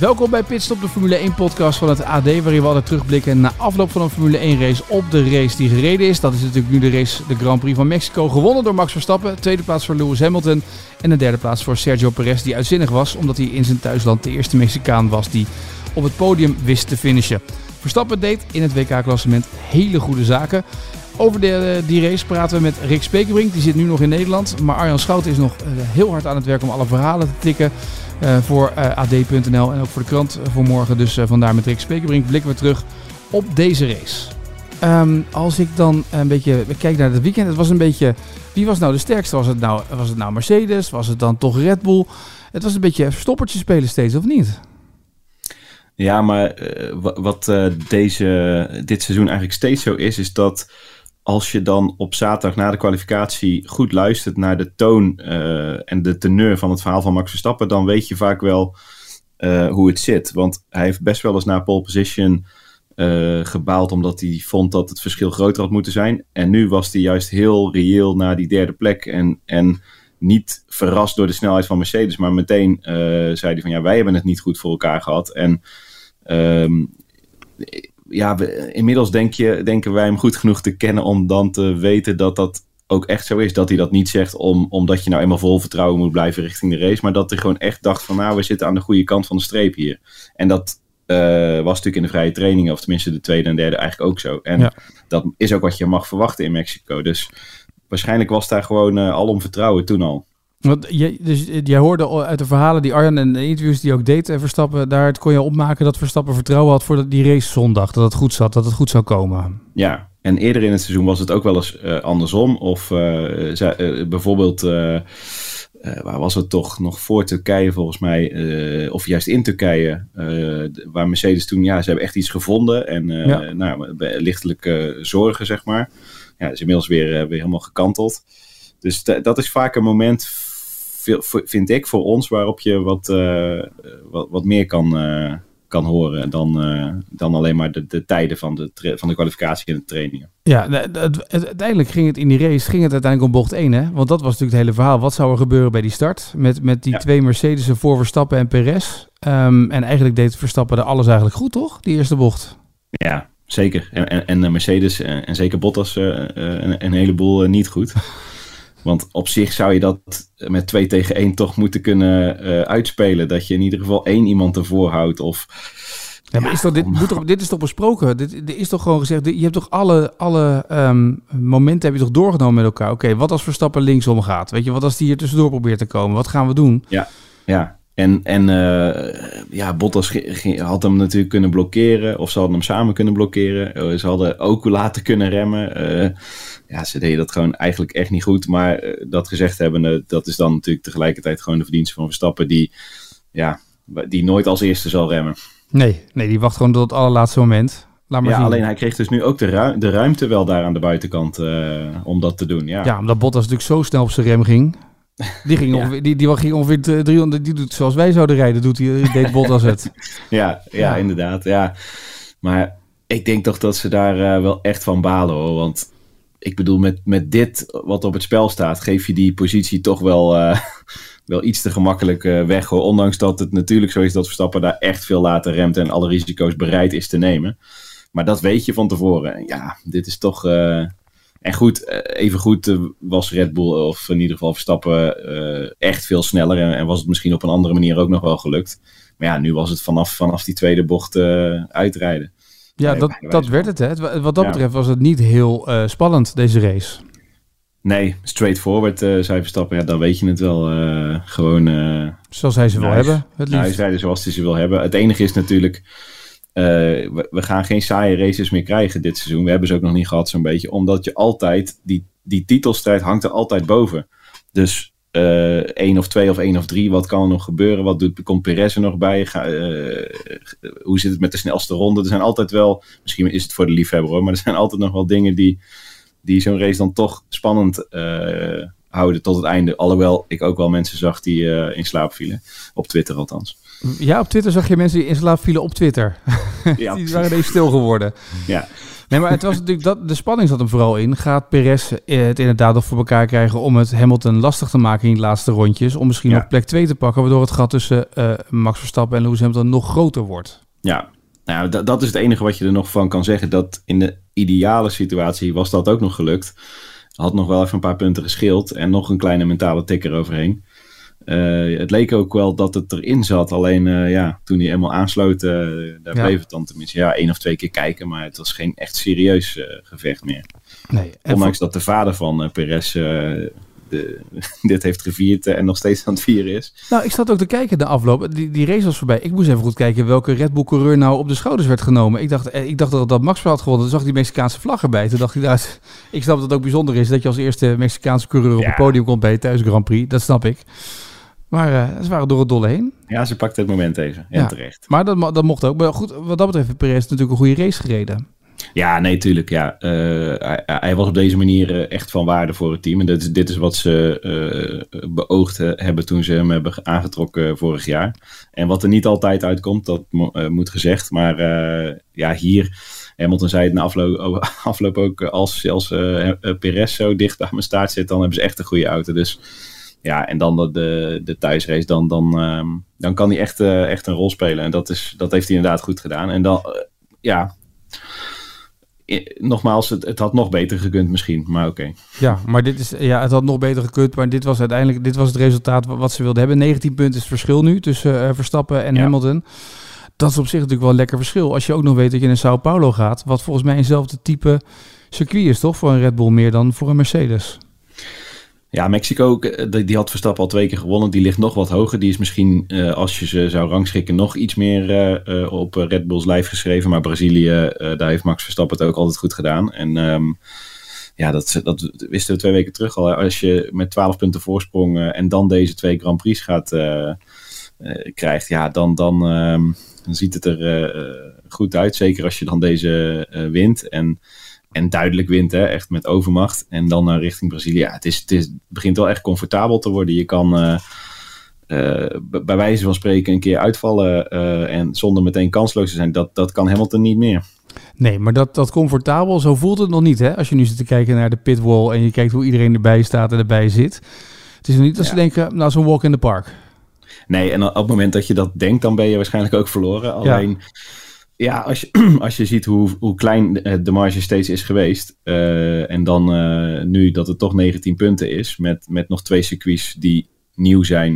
Welkom bij Pitstop, de Formule 1 podcast van het AD, waarin we altijd terugblikken na afloop van een Formule 1 race op de race die gereden is. Dat is natuurlijk nu de race, de Grand Prix van Mexico, gewonnen door Max Verstappen. Tweede plaats voor Lewis Hamilton en de derde plaats voor Sergio Perez, die uitzinnig was, omdat hij in zijn thuisland de eerste Mexicaan was die op het podium wist te finishen. Verstappen deed in het WK-klassement hele goede zaken. Over de, die race praten we met Rick Spekerbrink. Die zit nu nog in Nederland. Maar Arjan Schouten is nog uh, heel hard aan het werk om alle verhalen te tikken. Uh, voor uh, AD.nl en ook voor de krant voor morgen. Dus vandaar met Rick Spekerbrink blikken we terug op deze race. Um, als ik dan een beetje kijk naar het weekend. Het was een beetje... Wie was nou de sterkste? Was het nou, was het nou Mercedes? Was het dan toch Red Bull? Het was een beetje stoppertje spelen steeds, of niet? Ja, maar uh, wat uh, deze, dit seizoen eigenlijk steeds zo is, is dat als je dan op zaterdag na de kwalificatie goed luistert naar de toon uh, en de teneur van het verhaal van Max Verstappen, dan weet je vaak wel hoe het zit. Want hij heeft best wel eens naar pole position gebaald, omdat hij vond dat het verschil groter had moeten zijn. En nu was hij juist heel reëel naar die derde plek en... en niet verrast door de snelheid van Mercedes, maar meteen zei hij van ja, wij hebben het niet goed voor elkaar gehad. En Um, ja, we, inmiddels denk je, denken wij hem goed genoeg te kennen om dan te weten dat dat ook echt zo is. Dat hij dat niet zegt om, omdat je nou eenmaal vol vertrouwen moet blijven richting de race. Maar dat hij gewoon echt dacht van nou, we zitten aan de goede kant van de streep hier. En dat uh, was natuurlijk in de vrije trainingen, of tenminste de tweede en derde eigenlijk ook zo. En ja. dat is ook wat je mag verwachten in Mexico. Dus waarschijnlijk was daar gewoon uh, al om vertrouwen toen al. Want je, dus jij hoorde uit de verhalen die Arjan en de interviews die ook deed en Verstappen, daar kon je opmaken dat Verstappen vertrouwen had voor die race zondag. Dat het goed zat, dat het goed zou komen. Ja, en eerder in het seizoen was het ook wel eens uh, andersom. Of uh, uh, bijvoorbeeld, waar was het toch nog voor Turkije volgens mij, of juist in Turkije, waar Mercedes toen, ja, ze hebben echt iets gevonden en ja. nou, lichtelijke zorgen, zeg maar. Ja, is inmiddels weer, weer helemaal gekanteld. Dus dat is vaak een moment vind ik voor ons waarop je wat, uh, wat, wat, meer kan, uh, kan horen dan, uh, dan alleen maar de, de tijden van de, van de kwalificatie en de trainingen. Ja, uiteindelijk ging het in die race ging het uiteindelijk om bocht 1, hè? Want dat was natuurlijk het hele verhaal. Wat zou er gebeuren bij die start? Met, met die ja. twee Mercedes'en voor Verstappen en Perez. Um, en eigenlijk deed Verstappen er alles eigenlijk goed, toch? Die eerste bocht. Ja, zeker. En, en, en Mercedes en, en zeker Bottas een, een heleboel niet goed. Want op zich zou je dat met 2 tegen 1 toch moeten kunnen uh, uitspelen. Dat je in ieder geval één iemand ervoor houdt. Of, ja, maar is toch, dit, moet toch, dit is toch besproken? Dit, dit is toch gewoon gezegd, je hebt toch alle, alle um, momenten heb je toch doorgenomen met elkaar? Oké, okay, wat als Verstappen linksom gaat? Weet je, wat als die hier tussendoor probeert te komen? Wat gaan we doen? Ja, ja. En, en uh, ja, Bottas had hem natuurlijk kunnen blokkeren. Of ze hadden hem samen kunnen blokkeren. Ze hadden ook laten kunnen remmen. Uh, ja, ze deden dat gewoon eigenlijk echt niet goed. Maar uh, dat gezegd hebben, dat is dan natuurlijk tegelijkertijd gewoon de verdienste van Verstappen. Die, ja, die nooit als eerste zal remmen. Nee, nee die wacht gewoon tot het allerlaatste moment. Laat maar ja, zien. alleen hij kreeg dus nu ook de, ru de ruimte wel daar aan de buitenkant om dat te doen. Ja, ja omdat Bottas natuurlijk zo snel op zijn rem ging. Die ging, ja. ongeveer, die, die ging ongeveer 300, die doet zoals wij zouden rijden, doet hij, deed Bottas het. ja, ja, ja, inderdaad. Ja. Maar ik denk toch dat ze daar uh, wel echt van balen hoor. Want ik bedoel, met, met dit wat op het spel staat, geef je die positie toch wel, uh, wel iets te gemakkelijk uh, weg hoor. Ondanks dat het natuurlijk zo is dat Verstappen daar echt veel later remt en alle risico's bereid is te nemen. Maar dat weet je van tevoren. Ja, dit is toch. En goed, even goed was Red Bull, of in ieder geval Verstappen, uh, echt veel sneller. En, en, was het misschien op een andere manier ook nog wel gelukt. Maar ja, nu was het vanaf, vanaf die tweede bocht uh, uitrijden. Ja, dat, dat werd het. Hè. Wat dat ja. betreft was het niet heel uh, spannend, deze race. Nee, straightforward, zei Verstappen. Ja, dan weet je het wel. gewoon... zoals hij ze wil hebben, het liefst. Hij rijden zoals hij ze wil hebben. Het enige is natuurlijk uh, we, we, gaan geen saaie races meer krijgen dit seizoen. We hebben ze ook nog niet gehad zo'n beetje. Omdat je altijd, die, die titelstrijd hangt er altijd boven. Dus uh, één of twee of één of drie. Wat kan er nog gebeuren? Wat doet, komt Perez er nog bij? Ga, hoe zit het met de snelste ronde? Er zijn altijd wel, misschien is het voor de liefhebber hoor, maar er zijn altijd nog wel dingen die, die zo'n race dan toch spannend houden tot het einde. Alhoewel ik ook wel mensen zag die in slaap vielen. Op Twitter althans. Ja, op Twitter zag je mensen die in slaap vielen op Twitter. Ja, die waren even stil geworden. Ja. Nee, maar het was natuurlijk dat, de spanning zat hem vooral in. Gaat Perez het inderdaad nog voor elkaar krijgen om het Hamilton lastig te maken in de laatste rondjes? Om misschien nog plek 2 te pakken, waardoor het gat tussen uh, Max Verstappen en Lewis Hamilton nog groter wordt. Ja, nou, dat, dat is het enige wat je er nog van kan zeggen. Dat in de ideale situatie was dat ook nog gelukt. Had nog wel even een paar punten gescheeld en nog een kleine mentale tikker overheen. Uh, het leek ook wel dat het erin zat. Alleen uh, ja, toen hij eenmaal aansloot, uh, daar bleef het dan tenminste ja, één of twee keer kijken. Maar het was geen echt serieus gevecht meer. Nee, Ondanks dat de vader van Perez de, dit heeft gevierd en nog steeds aan het vieren is. Nou, ik zat ook te kijken de afloop. Die, die race was voorbij. Ik moest even goed kijken welke Red Bull coureur nou op de schouders werd genomen. Ik dacht, ik dacht dat, dat Max had gewonnen. Toen zag die Mexicaanse vlag erbij. Toen dacht ik, nou, ik snap dat het ook bijzonder is dat je als eerste Mexicaanse coureur op het podium komt bij het thuis Grand Prix. Dat snap ik. Maar uh, ze waren door het dolle heen. Ja, ze pakte het moment even. Ja, terecht. Maar dat, dat mocht ook. Maar goed, wat dat betreft heeft Perez natuurlijk een goede race gereden. Ja, nee, tuurlijk. Ja. Uh, hij, was op deze manier uh, echt van waarde voor het team. En dit, dit is wat ze uh, beoogd hebben toen ze hem hebben aangetrokken vorig jaar. En wat er niet altijd uitkomt, dat moet gezegd. Maar ja, hier, Hamilton zei het na afloop, afloop ook, als, als Perez zo dicht aan mijn staart zit, dan hebben ze echt een goede auto. Dus ja, en dan de, de, de thuisrace, dan, dan, ehm, dan kan hij echt, echt een rol spelen. En dat, is, dat heeft hij inderdaad goed gedaan. En dan, ja, nogmaals, het, het had nog beter gekund misschien, maar oké. Ja, maar dit is, ja, het had nog beter gekund, maar dit was uiteindelijk dit was het resultaat wat ze wilden hebben. 19 punten is het verschil nu tussen uh, Verstappen en Hamilton. Dat is op zich natuurlijk wel een lekker verschil. Als je ook nog weet dat je naar Sao Paulo gaat, wat volgens mij eenzelfde type circuit is, toch? Voor een Red Bull meer dan voor een Mercedes. Ja, Mexico, eh, die had Verstappen al twee keer gewonnen. Die ligt nog wat hoger. Die is misschien, uh, als je ze zou rangschikken, nog iets meer uh, op Red Bulls lijf geschreven. Maar Brazilië, daar heeft Max Verstappen het ook altijd goed gedaan. En um, ja, dat, dat wisten we twee weken terug al. Als je met 12 punten voorsprong en dan deze twee Grand Prix gaat, krijgt, ja, dan, dan, um, dan ziet het er goed uit. Zeker als je dan deze wint. En en duidelijk wint, hè, echt met overmacht. En dan naar richting Brazilië. Ja, het, is, het, is, begint wel echt comfortabel te worden. Je kan uh, uh, bij wijze van spreken een keer uitvallen en zonder meteen kansloos te zijn. Dat, dat kan Hamilton niet meer. Nee, maar dat, dat comfortabel, zo voelt het nog niet. Hè? Als je nu zit te kijken naar de pitwall en je kijkt hoe iedereen erbij staat en erbij zit. Het is nog niet dat ja. ze denken, nou zo'n walk in the park. Nee, en op het moment dat je dat denkt, dan ben je waarschijnlijk ook verloren. Alleen... Ja ja, als je, als je ziet hoe, hoe klein de marge steeds is geweest. Uh, en dan uh, nu dat het toch 19 punten is. Met, met nog twee circuits die nieuw zijn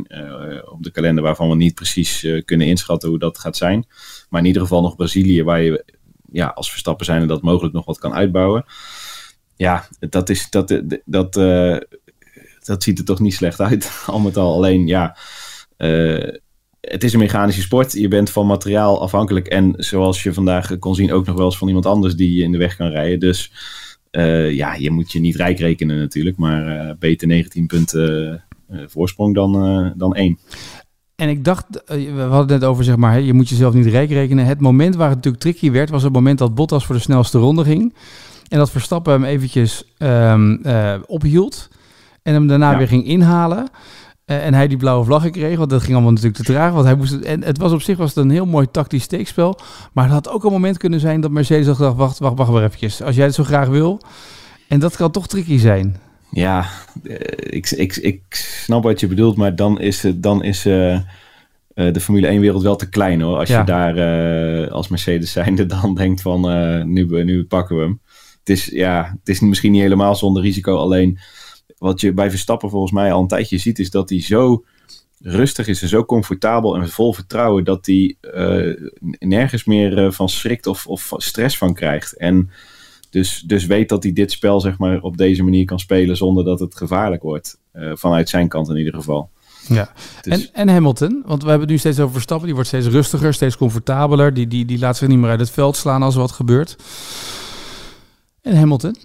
op de kalender. Waarvan we niet precies kunnen inschatten hoe dat gaat zijn. Maar in ieder geval nog Brazilië. Waar je ja, als Verstappen zijn en dat mogelijk nog wat kan uitbouwen. Ja, dat, is, dat, dat, dat ziet er toch niet slecht uit. al met al. Alleen ja het is een mechanische sport. Je bent van materiaal afhankelijk. En zoals je vandaag kon zien, ook nog wel eens van iemand anders die je in de weg kan rijden. Dus uh, ja, je moet je niet rijk rekenen natuurlijk. Maar uh, beter 19 punten uh, voorsprong dan, dan 1. En ik dacht, we hadden het net over, zeg maar, je moet jezelf niet rijk rekenen. Het moment waar het natuurlijk tricky werd, was het moment dat Bottas voor de snelste ronde ging. En dat Verstappen hem eventjes um, ophield. En hem daarna ja. weer ging inhalen. Uh, en hij die blauwe vlaggen kreeg, want dat ging allemaal natuurlijk te traag. Want hij moest, en het was op zich was het een heel mooi tactisch steekspel. Maar het had ook een moment kunnen zijn dat Mercedes had gedacht, wacht, wacht, wacht maar eventjes. Als jij het zo graag wil. En dat kan toch tricky zijn. Ja, uh, ik, ik, ik snap wat je bedoelt, maar dan is, dan is uh, de Formule 1-wereld wel te klein hoor. Als ja. je daar als Mercedes zijnde dan denkt van, nu, nu pakken we hem. Het is, ja, het is misschien niet helemaal zonder risico, alleen wat je bij Verstappen volgens mij al een tijdje ziet, is dat hij zo rustig is en zo comfortabel en vol vertrouwen dat hij uh, nergens meer uh, van schrikt of, of stress van krijgt. En dus, dus weet dat hij dit spel zeg maar, op deze manier kan spelen zonder dat het gevaarlijk wordt. Uh, vanuit zijn kant in ieder geval. Ja, dus... en, en Hamilton, want we hebben het nu steeds over Verstappen, die wordt steeds rustiger, steeds comfortabeler. Die, die, die laat zich niet meer uit het veld slaan als er wat gebeurt. En Hamilton?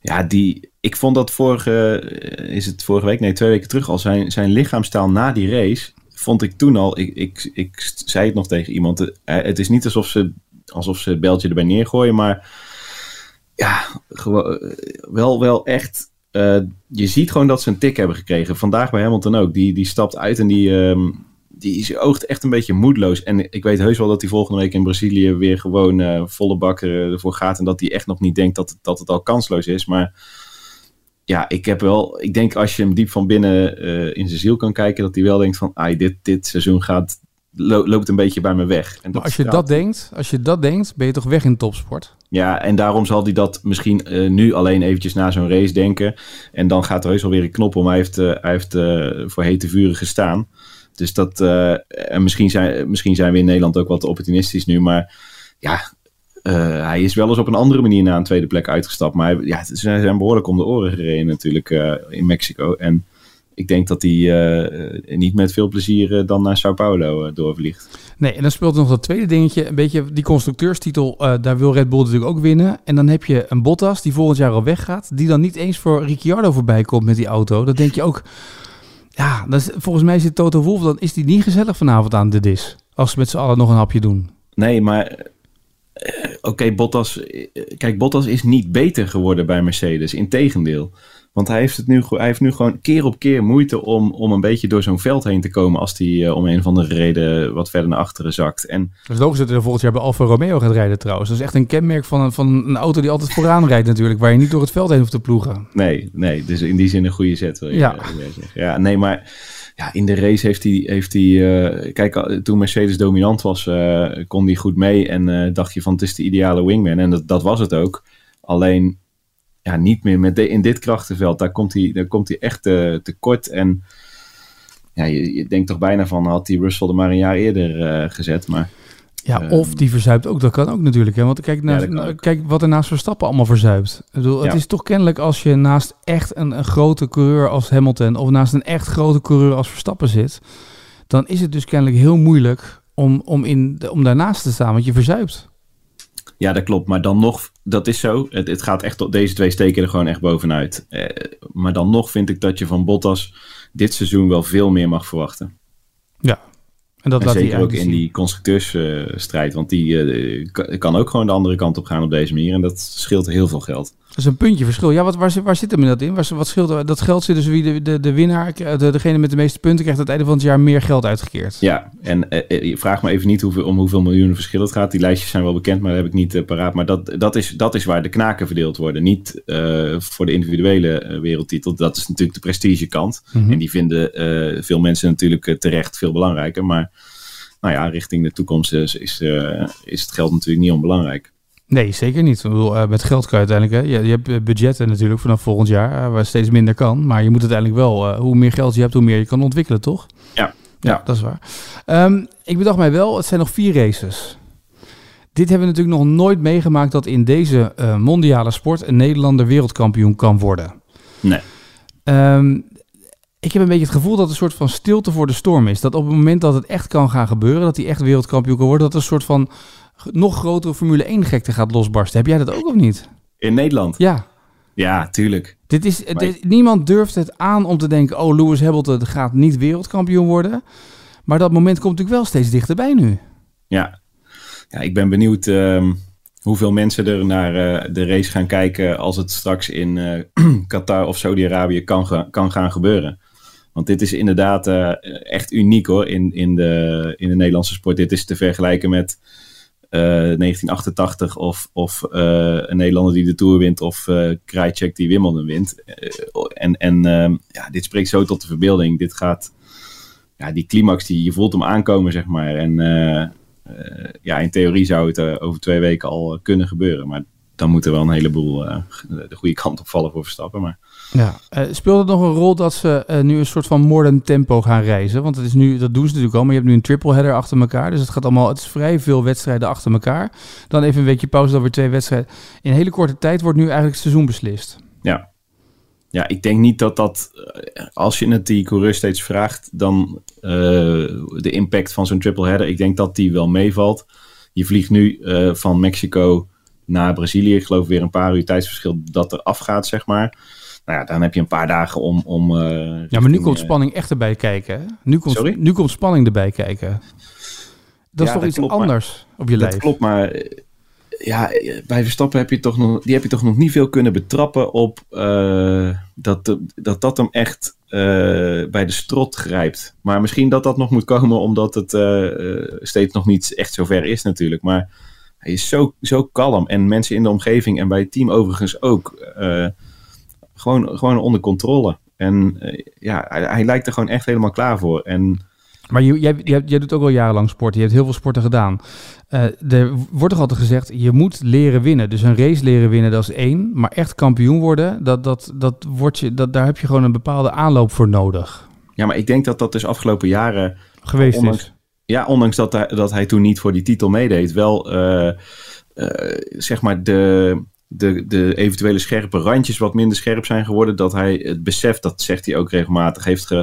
Ja, die, ik vond dat vorige, is het vorige week, nee, twee weken terug al, zijn, zijn lichaamstaal na die race, vond ik toen al, ik, ik, ik zei het nog tegen iemand, het is niet alsof ze, alsof ze het beltje erbij neergooien, maar ja, gewoon, wel, wel echt je ziet gewoon dat ze een tik hebben gekregen. Vandaag bij Hamilton ook. Die, die stapt uit en die, um, die oogt echt een beetje moedeloos. En ik weet heus wel dat hij volgende week in Brazilië weer gewoon uh, volle bak ervoor gaat. En dat hij echt nog niet denkt dat, dat het al kansloos is. Maar ja, ik heb wel. Ik denk als je hem diep van binnen uh, in zijn ziel kan kijken, dat hij wel denkt van, ah, dit, dit seizoen gaat loopt een beetje bij me weg. En maar als je dat denkt, als je dat denkt, ben je toch weg in topsport? Ja, en daarom zal hij dat misschien uh, nu alleen eventjes na zo'n race denken. En dan gaat er heus wel weer een knop om. Hij heeft, uh, hij heeft voor hete vuren gestaan. Dus dat, en misschien zijn, misschien zijn we in Nederland ook wat opportunistisch nu. Maar ja, hij is wel eens op een andere manier naar een tweede plek uitgestapt. Maar ja, ze zijn behoorlijk om de oren gereden natuurlijk in Mexico. En ik denk dat hij niet met veel plezier dan naar Sao Paulo doorvliegt. Nee, en dan speelt nog dat tweede dingetje. Een beetje die constructeurstitel, daar wil Red Bull natuurlijk ook winnen. En dan heb je een Bottas die volgend jaar al weggaat. Die dan niet eens voor Ricciardo voorbij komt met die auto. Dan denk je ook, ja, volgens mij zit Toto Wolff, dan is die niet gezellig vanavond aan de dis. Als ze met z'n allen nog een hapje doen. Nee, maar oké, Bottas. Kijk, Bottas is niet beter geworden bij Mercedes. Integendeel. Want hij heeft, het nu, hij heeft nu gewoon keer op keer moeite om, om een beetje door zo'n veld heen te komen. als hij uh, om een of andere reden wat verder naar achteren zakt. En, dat is logisch dat hij volgend jaar bij Alfa Romeo gaat rijden trouwens. Dat is echt een kenmerk van een, van een auto die altijd vooraan rijdt natuurlijk. Waar je niet door het veld heen hoeft te ploegen. Nee, nee dus in die zin een goede zet wil je, ja. zeggen. Ja, nee, maar ja, in de race heeft hij. Heeft hij uh, kijk, toen Mercedes dominant was, uh, kon hij goed mee. En dacht je van het is de ideale wingman. En dat, dat was het ook. Alleen ja, niet meer met de, in dit krachtenveld. Daar komt hij, daar komt hij echt uh, tekort. En ja, je, je denkt toch bijna van, had die Russell er maar een jaar eerder uh, gezet. Maar, ja, uh, of die verzuipt ook. Dat kan ook natuurlijk. Hè? Want kijk, naast, ja, kijk wat er naast Verstappen allemaal verzuipt. Ik bedoel, het ja. is toch kennelijk als je naast echt een, een grote coureur als Hamilton... of naast een echt grote coureur als Verstappen zit... dan is het dus kennelijk heel moeilijk om, om, in, om daarnaast te staan. Want je verzuipt. Ja, dat klopt. Maar dan nog, dat is zo. Het, het gaat echt, deze twee steken er gewoon echt bovenuit. Eh, maar dan nog vind ik dat je van Bottas dit seizoen wel veel meer mag verwachten. Ja, en dat laat zeker ook in die constructeursstrijd. want die uh, kan ook gewoon de andere kant op gaan op deze manier. En dat scheelt heel veel geld. Dat is een puntje verschil. Ja, wat, waar, waar zit hem dat in? Waar, wat scheelt dat geld zit dus wie de, de, de winnaar, de, degene met de meeste punten, krijgt aan het einde van het jaar meer geld uitgekeerd. Ja, en uh, vraag me even niet hoeveel, om hoeveel miljoenen verschil het gaat. Die lijstjes zijn wel bekend, maar dat heb ik niet paraat. Maar dat, dat, is, dat is waar de knaken verdeeld worden. Niet uh, voor de individuele wereldtitel. Dat is natuurlijk de prestigekant. Mm -hmm. En die vinden veel mensen natuurlijk terecht veel belangrijker. Maar nou ja, richting de toekomst is, is, is het geld natuurlijk niet onbelangrijk. Nee, zeker niet. Ik bedoel, uh, met geld kan je uiteindelijk... Hè, je, je hebt budgetten natuurlijk vanaf volgend jaar, waar steeds minder kan. Maar je moet uiteindelijk wel... Hoe meer geld je hebt, hoe meer je kan ontwikkelen, toch? Ja. Ja, ja. dat is waar. Um, ik bedacht mij wel, het zijn nog vier races. Dit hebben we natuurlijk nog nooit meegemaakt... dat in deze mondiale sport een Nederlander wereldkampioen kan worden. Nee. Um, ik heb een beetje het gevoel dat er een soort van stilte voor de storm is. Dat op het moment dat het echt kan gaan gebeuren... dat hij echt wereldkampioen kan worden... dat er een soort van nog grotere Formule 1 gekte gaat losbarsten. Heb jij dat ook of niet? In Nederland? Ja. Ja, tuurlijk. Dit is, dit, niemand durft het aan om te denken... oh, Lewis Hamilton gaat niet wereldkampioen worden. Maar dat moment komt natuurlijk wel steeds dichterbij nu. Ja, ja ik ben benieuwd uh, hoeveel mensen er naar uh, de race gaan kijken... als het straks in uh, Qatar of Saudi-Arabië kan, kan gaan gebeuren. Want dit is inderdaad uh, echt uniek hoor in, in, de, in de Nederlandse sport. Dit is te vergelijken met 1988 eh, of, of uh, een Nederlander die de Tour wint of uh, die Wimbledon wint. en en ehm, ja, dit spreekt zo tot de verbeelding. Dit gaat, ja, die climax, die, je voelt hem aankomen, zeg maar. En ja, in theorie zou het over twee weken al kunnen gebeuren. Maar dan moet er wel een heleboel de goede kant op vallen voor Verstappen. Maar ja, uh, speelt het nog een rol dat ze uh, nu een soort van modern tempo gaan reizen? Want het is nu, dat doen ze natuurlijk al, maar je hebt nu een triple header achter elkaar. Dus het gaat allemaal, het is vrij veel wedstrijden achter elkaar. Dan even een weekje pauze, dan weer twee wedstrijden. In een hele korte tijd wordt nu eigenlijk het seizoen beslist. Ja. Ja, ik denk niet dat dat, eh, als je het die coureur steeds vraagt, dan de impact van zo'n triple header, ik denk dat die wel meevalt. Je vliegt nu van Mexico na Brazilië. Ik geloof weer een paar uur tijdsverschil dat er afgaat, zeg maar. Nou ja, dan heb je een paar dagen om... om ja, maar nu komt spanning echt erbij kijken. Hè? Nu, komt, Sorry? nu komt spanning erbij kijken. Dat is toch iets anders op je lijf? Dat klopt, maar ja, bij Verstappen heb je toch nog, die heb je toch nog niet veel kunnen betrappen op uh, dat, dat dat hem echt uh, bij de strot grijpt. Maar misschien dat dat nog moet komen omdat het uh, steeds nog niet echt zover is natuurlijk. Maar hij is zo, zo kalm en mensen in de omgeving en bij het team overigens ook gewoon, gewoon onder controle. En ja, hij, hij, lijkt er gewoon echt helemaal klaar voor. En maar jij, jij, jij, doet ook al jarenlang sport. Je hebt heel veel sporten gedaan. Uh, er wordt toch altijd gezegd, je moet leren winnen. Dus een race leren winnen, dat is één. Maar echt kampioen worden, dat, dat, dat wordt je, dat, daar heb je gewoon een bepaalde aanloop voor nodig. Ja, maar ik denk dat dat dus afgelopen jaren... Geweest ondanks, is. Ja, ondanks dat hij, dat hij toen niet voor die titel meedeed. Wel, uh, uh, zeg maar, de, de, de eventuele scherpe randjes wat minder scherp zijn geworden. Dat hij het besef, dat zegt hij ook regelmatig, heeft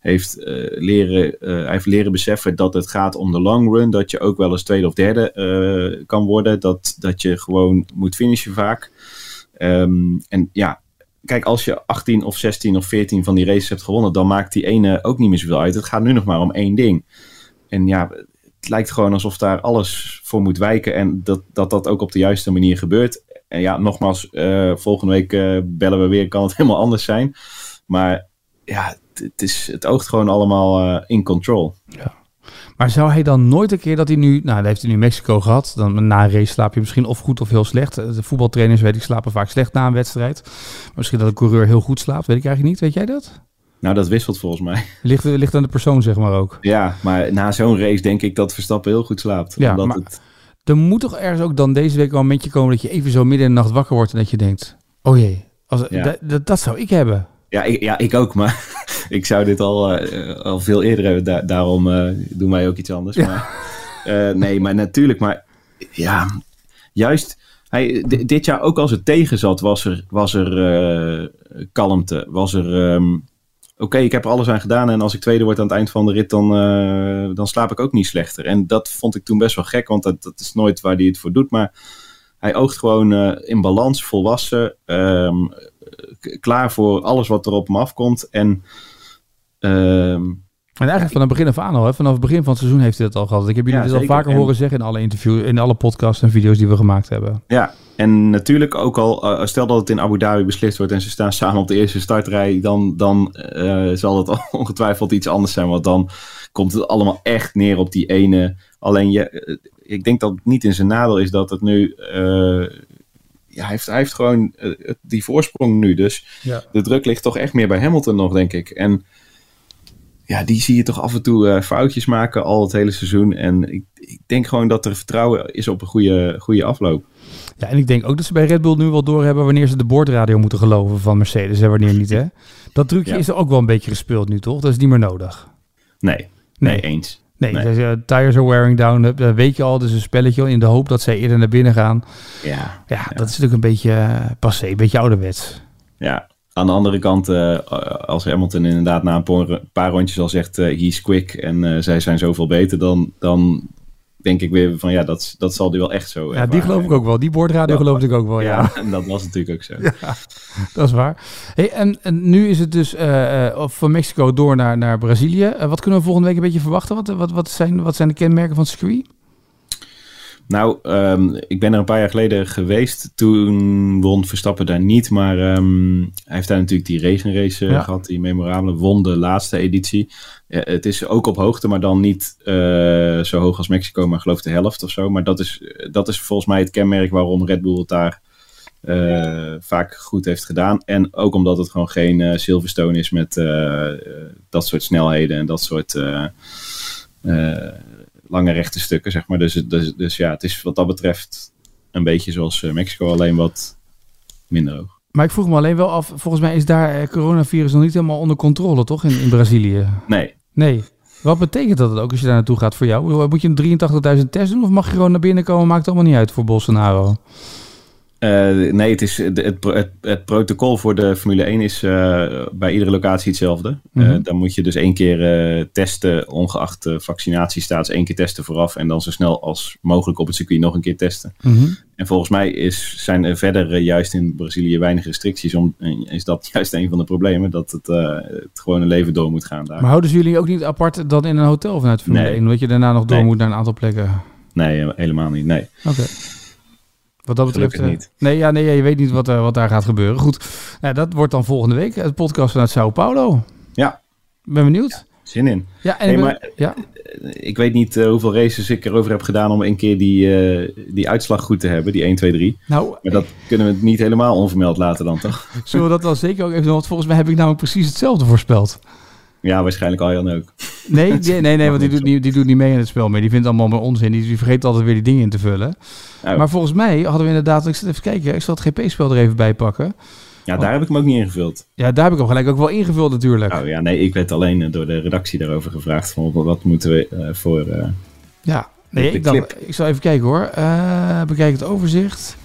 heeft, uh, leren, hij heeft leren beseffen dat het gaat om de long run. Dat je ook wel eens tweede of derde kan worden. Dat, dat je gewoon moet finishen vaak. Um, en ja, kijk, als je 18 of 16 of 14 van die races hebt gewonnen, dan maakt die ene ook niet meer zoveel uit. Het gaat nu nog maar om één ding. En ja, het lijkt gewoon alsof daar alles voor moet wijken en dat dat, dat ook op de juiste manier gebeurt. En ja, nogmaals, volgende week bellen we weer, kan het helemaal anders zijn. Maar ja, het, is, het oogt gewoon allemaal uh, in control. Ja. Maar zou hij dan nooit een keer dat hij nu, nou, dan heeft hij nu Mexico gehad. Dan na een race slaap je misschien of goed of heel slecht. De voetbaltrainers weet ik slapen vaak slecht na een wedstrijd. Misschien dat een coureur heel goed slaapt, weet ik eigenlijk niet. Weet jij dat? Nou, dat wisselt volgens mij. Ligt, ligt aan de persoon, zeg maar ook. Ja, maar na zo'n race denk ik dat Verstappen heel goed slaapt. Ja, omdat maar het... er moet toch ergens ook dan deze week wel een momentje komen dat je even zo midden in de nacht wakker wordt en dat je denkt, oh jee, als, dat zou ik hebben. Ja ik, ja, ik ook, maar ik zou dit al, uh, al veel eerder hebben. daarom uh, doen wij ook iets anders. Maar, uh, nee, maar natuurlijk. Maar ja, juist hij, dit jaar ook als het tegen zat, was er, was er kalmte. Was er, um, oké, okay, ik heb er alles aan gedaan. En als ik tweede word aan het eind van de rit, dan, dan slaap ik ook niet slechter. En dat vond ik toen best wel gek, want dat, dat is nooit waar hij het voor doet. Maar hij oogt gewoon in balans, volwassen. Um, klaar voor alles wat er op hem afkomt. En, ehm, en eigenlijk van het begin af aan al, hè? vanaf het begin van het seizoen heeft hij dat al gehad. Ik heb jullie ja, dit al vaker horen zeggen in alle interviews, in alle podcasts en video's die we gemaakt hebben. Ja, en natuurlijk ook al, uh, stel dat het in Abu Dhabi beslist wordt en ze staan samen op de eerste startrij, dan, dan uh, zal het ongetwijfeld iets anders zijn. Want dan komt het allemaal echt neer op die ene. Alleen je, eh, ik denk dat het niet in zijn nadeel is dat het nu uh, ja, hij, heeft, hij heeft gewoon uh, die voorsprong nu. Dus ja. de druk ligt toch echt meer bij Hamilton nog, denk ik. En ja, die zie je toch af en toe uh, foutjes maken al het hele seizoen. En ik, ik, denk gewoon dat er vertrouwen is op een goede, goede afloop. Ja, en ik denk ook dat ze bij Red Bull nu wel doorhebben wanneer ze de boordradio moeten geloven van Mercedes en wanneer niet. Hè? Dat trucje is er ook wel een beetje gespeeld nu, toch? Dat is niet meer nodig. Nee, nee, nee eens. Nee, nee. Dus, tires are wearing down. Dat weet je al. Dus een spelletje in de hoop dat zij eerder naar binnen gaan. Ja, ja, dat is natuurlijk een beetje uh, passé, een beetje ouderwets. Ja, aan de andere kant, uh, als Hamilton inderdaad na een paar rondjes al zegt, uh, he's quick en zij zijn zoveel beter, dan, dan denk ik weer van ja, dat, dat zal die wel echt zo. Ja, die geloof ik ook wel. Die boordradio geloof ik ook wel, ja. En dat was natuurlijk ook zo. Ja, dat is waar. Hey, en, en nu is het dus uh, van Mexico door naar, naar Brazilië. Uh, wat kunnen we volgende week een beetje verwachten? Wat, wat, wat, zijn, wat zijn de kenmerken van het circuit? Nou, um, ik ben er een paar jaar geleden geweest. Toen won Verstappen daar niet. Maar um, hij heeft daar natuurlijk die regenrace ja. gehad. Die memorabele. Won de laatste editie. Ja, het is ook op hoogte, maar dan niet uh, zo hoog als Mexico. Maar geloof de helft of zo. Maar dat is, dat is volgens mij het kenmerk waarom Red Bull het daar uh, vaak goed heeft gedaan. En ook omdat het gewoon geen uh, Silverstone is met dat soort snelheden en dat soort lange rechte stukken, zeg maar. Dus, dus, dus ja, het is wat dat betreft een beetje zoals uh, Mexico, alleen wat minder hoog. Maar ik vroeg me alleen wel af, volgens mij is daar uh, coronavirus nog niet helemaal onder controle, toch, in, in Brazilië? Nee. Nee. Wat betekent dat ook als je daar naartoe gaat voor jou? Moet je een 83.000 test doen of mag je gewoon naar binnen komen? Maakt allemaal niet uit voor Bolsonaro. Uh, nee, het, is, het, het, het, protocol voor de Formule 1 is uh, bij iedere locatie hetzelfde. Mm -hmm. uh, dan moet je dus één keer testen, ongeacht de vaccinatiestatus, één keer testen vooraf. En dan zo snel als mogelijk op het circuit nog een keer testen. Mm -hmm. En volgens mij is, zijn er verder juist in Brazilië weinig restricties. Om, is dat juist een van de problemen, dat het, het gewoon een leven door moet gaan daar. Maar houden ze jullie ook niet apart dan in een hotel vanuit Formule Nee. 1? Omdat je daarna nog door Nee. moet naar een aantal plekken? Nee, helemaal niet. Nee. Oké. Wat dat betreft. Eh, niet. Nee, ja, nee, je weet niet wat, eh, wat daar gaat gebeuren. Goed, nou, dat wordt dan volgende week. Het podcast vanuit Sao Paulo. Ja. Ben benieuwd. Zin in. Ja, en Hey, maar- ja. Ik weet niet eh, hoeveel races ik erover heb gedaan om een keer die, eh, die uitslag goed te hebben, die 1, 2, 3. Nou, Maar dat kunnen we niet helemaal onvermeld laten dan, toch? zullen we dat dan zeker ook even doen? Want volgens mij heb ik namelijk precies hetzelfde voorspeld. Ja, waarschijnlijk Arjan ook. Nee, nee, nee, nee want die doet, niet, die doet niet mee in het spel meer. Die vindt allemaal maar onzin. Die, die vergeet altijd weer die dingen in te vullen. Oh. Maar volgens mij hadden we inderdaad... Ik zit even kijken. Ik zal het GP-spel er even bij pakken. Ja, daar heb ik hem ook niet ingevuld. Ja, daar heb ik hem gelijk ook wel ingevuld natuurlijk. Oh ja, nee, ik werd alleen eh, door de redactie daarover gevraagd van wat moeten we eh, voor... eh, Ja, nee, ik, clip. ik zal even kijken hoor. Eh, bekijk het overzicht.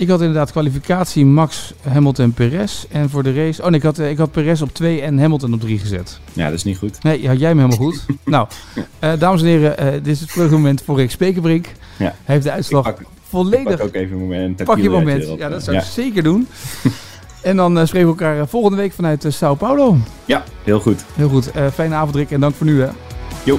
Ik had inderdaad kwalificatie Max, Hamilton, Perez. En voor de race... Oh nee, ik had, eh, ik had Perez op 2 en Hamilton op 3 gezet. ja, dat is niet goed. Nee, had jij hem helemaal goed. nou, eh, dames en heren, eh, dit is het vruchtmoment voor Rick Spekerbrink. Ja. Hij heeft de uitslag pak, volledig... pak ook even een moment. Pak je moment. Ja, dat zou ja. ik zeker doen. en dan eh, spreken we elkaar volgende week vanuit Sao Paulo. ja, heel goed. Heel goed. Fijne avond Rick en dank voor nu hè. Jo.